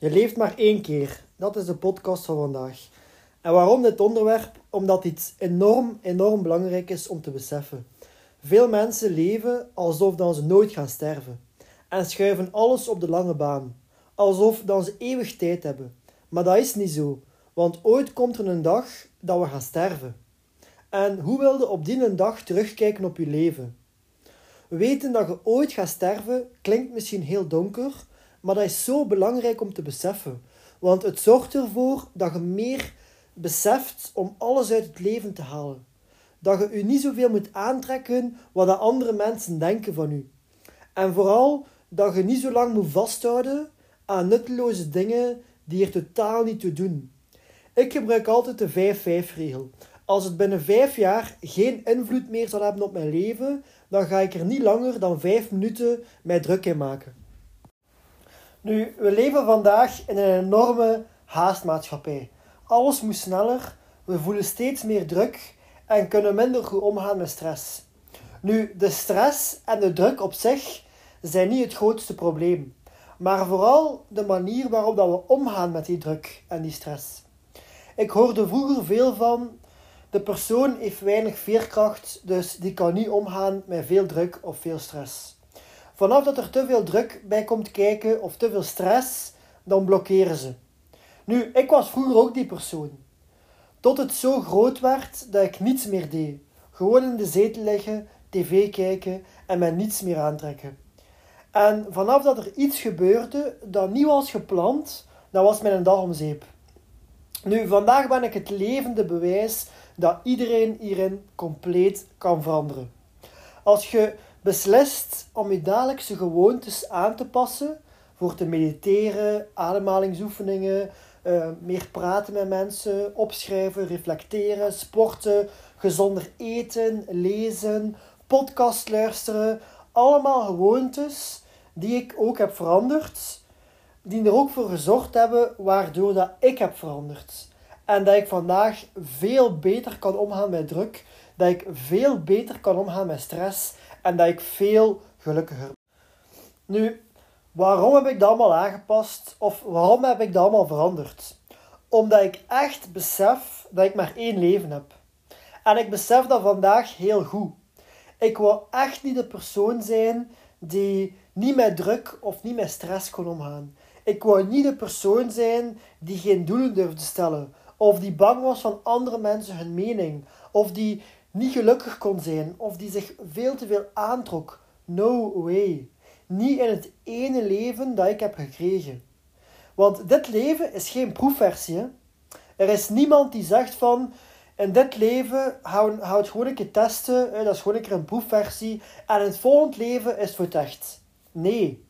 Je leeft maar één keer. Dat is de podcast van vandaag. En waarom dit onderwerp? Omdat iets enorm, enorm belangrijk is om te beseffen. Veel mensen leven alsof dan ze nooit gaan sterven. En schuiven alles op de lange baan. Alsof dan ze eeuwig tijd hebben. Maar dat is niet zo. Want ooit komt er een dag dat we gaan sterven. En hoe wilde op die dag terugkijken op je leven? Weten dat je ooit gaat sterven klinkt misschien heel donker, maar dat is zo belangrijk om te beseffen. Want het zorgt ervoor dat je meer beseft om alles uit het leven te halen. Dat je je niet zoveel moet aantrekken wat de andere mensen denken van u. En vooral dat je niet zo lang moet vasthouden aan nutteloze dingen die er totaal niet toe doen. Ik gebruik altijd de 5-5-regel. Als het binnen 5 jaar geen invloed meer zal hebben op mijn leven, dan ga ik er niet langer dan 5 minuten mij druk in maken. Nu, we leven vandaag in een enorme haastmaatschappij. Alles moet sneller, we voelen steeds meer druk en kunnen minder goed omgaan met stress. Nu, de stress en de druk op zich zijn niet het grootste probleem, maar vooral de manier waarop dat we omgaan met die druk en die stress. Ik hoorde vroeger veel van de persoon heeft weinig veerkracht, dus die kan niet omgaan met veel druk of veel stress. Vanaf dat er te veel druk bij komt kijken of te veel stress, dan blokkeren ze. Nu, ik was vroeger ook die persoon. Tot het zo groot werd dat ik niets meer deed. Gewoon in de zetel liggen, tv kijken en mij niets meer aantrekken. En vanaf dat er iets gebeurde dat niet was gepland, dan was mijn dag om zeep. Nu, vandaag ben ik het levende bewijs dat iedereen hierin compleet kan veranderen. Als je beslist om je dagelijkse gewoontes aan te passen voor te mediteren, ademhalingsoefeningen, uh, meer praten met mensen, opschrijven, reflecteren, sporten, gezonder eten, lezen, podcast luisteren. Allemaal gewoontes die ik ook heb veranderd, die er ook voor gezorgd hebben waardoor dat ik heb veranderd. En dat ik vandaag veel beter kan omgaan met druk, dat ik veel beter kan omgaan met stress en dat ik veel gelukkiger ben. Nu, waarom heb ik dat allemaal aangepast of waarom heb ik dat allemaal veranderd? Omdat ik echt besef dat ik maar één leven heb. En ik besef dat vandaag heel goed. Ik wil echt niet de persoon zijn die niet met druk of niet met stress kon omgaan. Ik wou niet de persoon zijn die geen doelen durfde stellen, of die bang was van andere mensen hun mening, of die niet gelukkig kon zijn of die zich veel te veel aantrok. No way. Niet in het ene leven dat ik heb gekregen. Want dit leven is geen proefversie. Er is niemand die zegt van in dit leven houd, houd gewoon een keer testen, dat is gewoon een keer een proefversie en in het volgende leven is het voor het echt. Nee,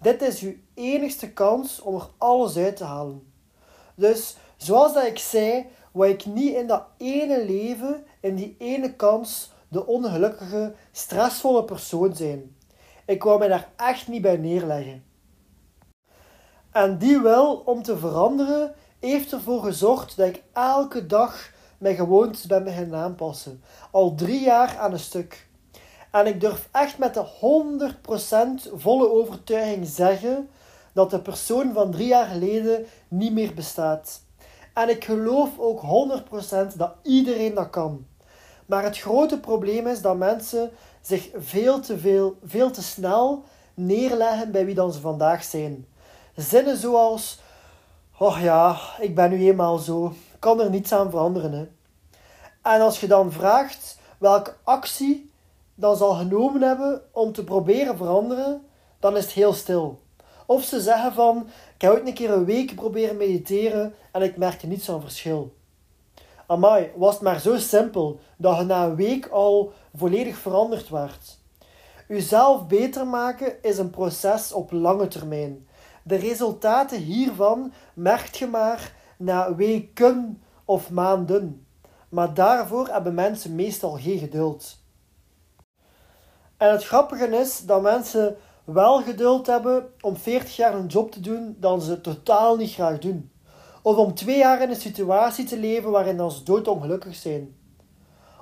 dit is uw enigste kans om er alles uit te halen. Dus zoals dat ik zei, waar ik niet in dat ene leven, in die ene kans, de ongelukkige, stressvolle persoon zijn. Ik wou mij daar echt niet bij neerleggen. En die wil om te veranderen, heeft ervoor gezorgd dat ik elke dag mijn gewoontes ben beginnen aanpassen. Al drie jaar aan een stuk. En ik durf echt met de 100% volle overtuiging zeggen dat de persoon van drie jaar geleden niet meer bestaat. En ik geloof ook 100% dat iedereen dat kan. Maar het grote probleem is dat mensen zich veel te veel, veel te snel neerleggen bij wie dan ze vandaag zijn. Zinnen zoals: Oh ja, ik ben nu eenmaal zo, kan er niets aan veranderen. En als je dan vraagt welke actie dan zal genomen hebben om te proberen veranderen, dan is het heel stil. Of ze zeggen van, ik heb ooit een keer een week proberen mediteren en ik merkte niets van verschil. Amai, was het maar zo simpel dat je na een week al volledig veranderd werd. Uzelf beter maken is een proces op lange termijn. De resultaten hiervan merkt je maar na weken of maanden. Maar daarvoor hebben mensen meestal geen geduld. En het grappige is dat mensen wel geduld hebben om 40 jaar een job te doen dat ze totaal niet graag doen. Of om twee jaar in een situatie te leven waarin ze doodongelukkig zijn.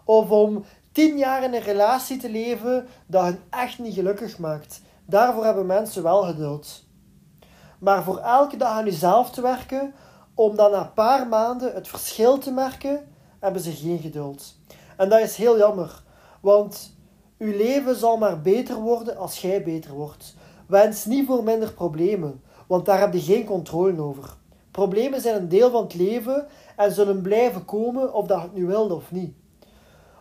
Of om tien jaar in een relatie te leven dat hen echt niet gelukkig maakt. Daarvoor hebben mensen wel geduld. Maar voor elke dag aan jezelf te werken, om dan na een paar maanden het verschil te merken, hebben ze geen geduld. En dat is heel jammer, want uw leven zal maar beter worden als jij beter wordt. Wens niet voor minder problemen, want daar heb je geen controle over. Problemen zijn een deel van het leven en zullen blijven komen of dat het nu wilt of niet.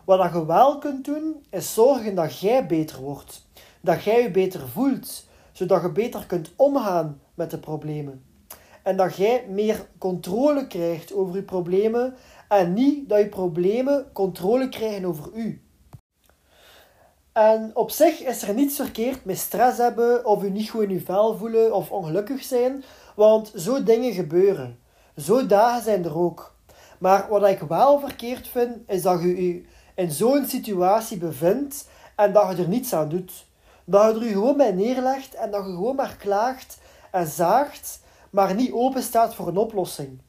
Wat je wel kunt doen, is zorgen dat jij beter wordt. Dat jij je beter voelt, zodat je beter kunt omgaan met de problemen. En dat jij meer controle krijgt over je problemen en niet dat je problemen controle krijgen over u. En op zich is er niets verkeerd met stress hebben of je niet goed in je vel voelen of ongelukkig zijn, want zo dingen gebeuren. Zo dagen zijn er ook. Maar wat ik wel verkeerd vind, is dat je je in zo'n situatie bevindt en dat je er niets aan doet. Dat je er je gewoon bij neerlegt en dat je gewoon maar klaagt en zaagt, maar niet open staat voor een oplossing.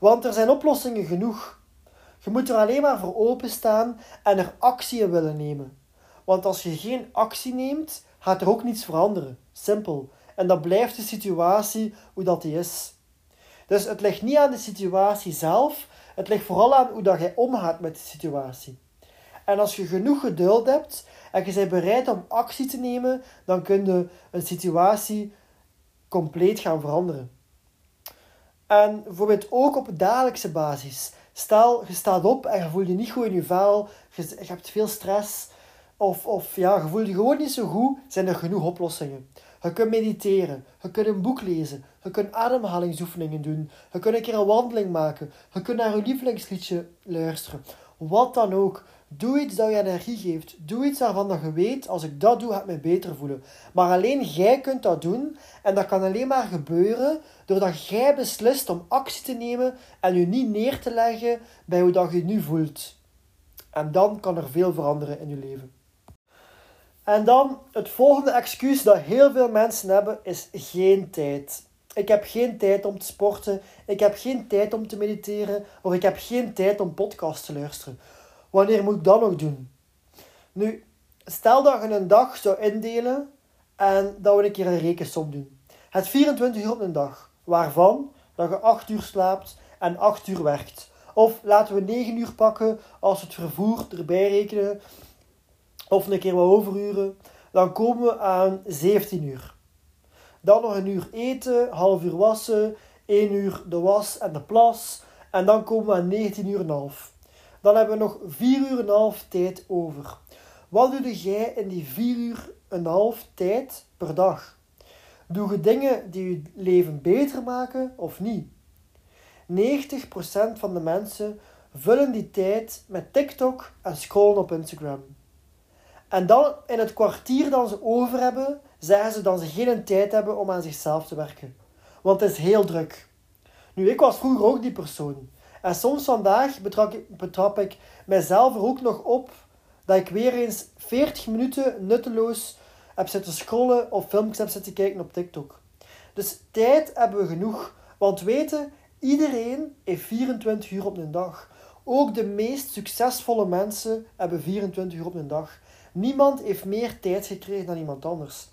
Want er zijn oplossingen genoeg. Je moet er alleen maar voor openstaan en er actie in willen nemen. Want als je geen actie neemt, gaat er ook niets veranderen. Simpel. En dat blijft de situatie hoe dat die is. Dus het ligt niet aan de situatie zelf, het ligt vooral aan hoe dat jij omgaat met de situatie. En als je genoeg geduld hebt en je bent bereid om actie te nemen, dan kun je een situatie compleet gaan veranderen. En bijvoorbeeld ook op dagelijkse basis. Stel, je staat op en je voelt je niet goed in je vel, je hebt veel stress, of, of ja, je voelt je gewoon niet zo goed, zijn er genoeg oplossingen. Je kunt mediteren, je kunt een boek lezen, je kunt ademhalingsoefeningen doen, je kunt een keer een wandeling maken, je kunt naar je lievelingsliedje luisteren. Wat dan ook. Doe iets dat je energie geeft. Doe iets waarvan dat je weet, als ik dat doe, ga ik me beter voelen. Maar alleen jij kunt dat doen. En dat kan alleen maar gebeuren doordat jij beslist om actie te nemen en je niet neer te leggen bij hoe dat je nu voelt. En dan kan er veel veranderen in je leven. En dan het volgende excuus dat heel veel mensen hebben, is geen tijd. Ik heb geen tijd om te sporten, ik heb geen tijd om te mediteren, of ik heb geen tijd om podcasts te luisteren. Wanneer moet ik dat nog doen? Nu, stel dat je een dag zou indelen en dat we een keer een rekensom doen. Het 24 uur op een dag, waarvan dat je 8 uur slaapt en 8 uur werkt. Of laten we 9 uur pakken als we het vervoer erbij rekenen of een keer wat overuren, dan komen we aan 17 uur. Dan nog een uur eten, half uur wassen, 1 uur de was en de plas. En dan komen we aan 19 uur en half. Dan hebben we nog 4 uur en half tijd over. Wat doe jij in die 4 uur en half tijd per dag? Doe je dingen die je leven beter maken of niet? 90% van de mensen vullen die tijd met TikTok en scrollen op Instagram. En dan in het kwartier dat ze over hebben, zeggen ze dat ze geen tijd hebben om aan zichzelf te werken. Want het is heel druk. Nu, ik was vroeger ook die persoon. En soms vandaag betrap ik, betrap ik mijzelf er ook nog op dat ik weer eens 40 minuten nutteloos heb zitten scrollen of filmpjes heb zitten kijken op TikTok. Dus tijd hebben we genoeg. Want weten, iedereen heeft 24 uur op een dag. Ook de meest succesvolle mensen hebben 24 uur op een dag. Niemand heeft meer tijd gekregen dan iemand anders.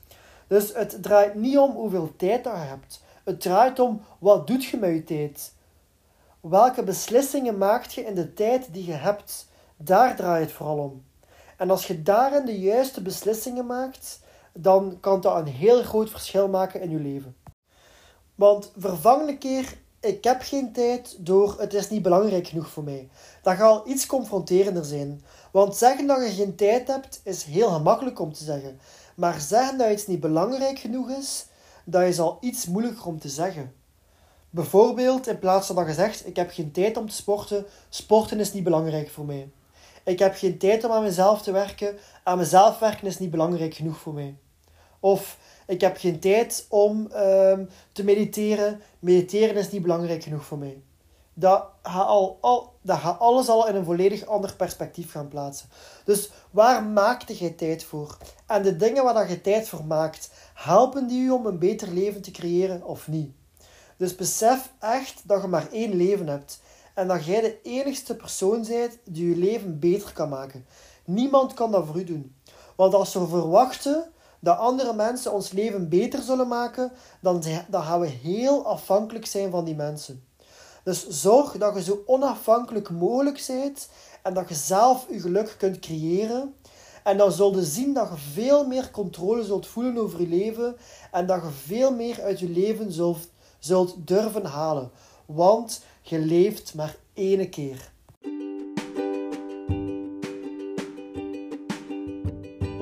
Dus het draait niet om hoeveel tijd je hebt. Het draait om wat doet je met je tijd. Welke beslissingen maakt je in de tijd die je hebt? Daar draait het vooral om. En als je daarin de juiste beslissingen maakt, dan kan dat een heel groot verschil maken in je leven. Want vervang keer ik heb geen tijd door het is niet belangrijk genoeg voor mij. Dat gaat al iets confronterender zijn. Want zeggen dat je geen tijd hebt is heel gemakkelijk om te zeggen. Maar zeggen dat iets niet belangrijk genoeg is, dat is al iets moeilijker om te zeggen. Bijvoorbeeld, in plaats van dat je zegt: Ik heb geen tijd om te sporten, sporten is niet belangrijk voor mij. Ik heb geen tijd om aan mezelf te werken, aan mezelf werken is niet belangrijk genoeg voor mij. Of ik heb geen tijd om ehm, te mediteren. Mediteren is niet belangrijk genoeg voor mij. Dat gaat, al, al, dat gaat alles al in een volledig ander perspectief gaan plaatsen. Dus waar maakte je tijd voor? En de dingen waar je tijd voor maakt, helpen die je om een beter leven te creëren of niet? Dus besef echt dat je maar één leven hebt. En dat jij de enigste persoon bent die je leven beter kan maken. Niemand kan dat voor u doen. Want als we verwachten dat andere mensen ons leven beter zullen maken, dan, dan gaan we heel afhankelijk zijn van die mensen. Dus zorg dat je zo onafhankelijk mogelijk bent en dat je zelf je geluk kunt creëren. En dan zul je zien dat je veel meer controle zult voelen over je leven en dat je veel meer uit je leven zult, zult durven halen. Want je leeft maar één keer.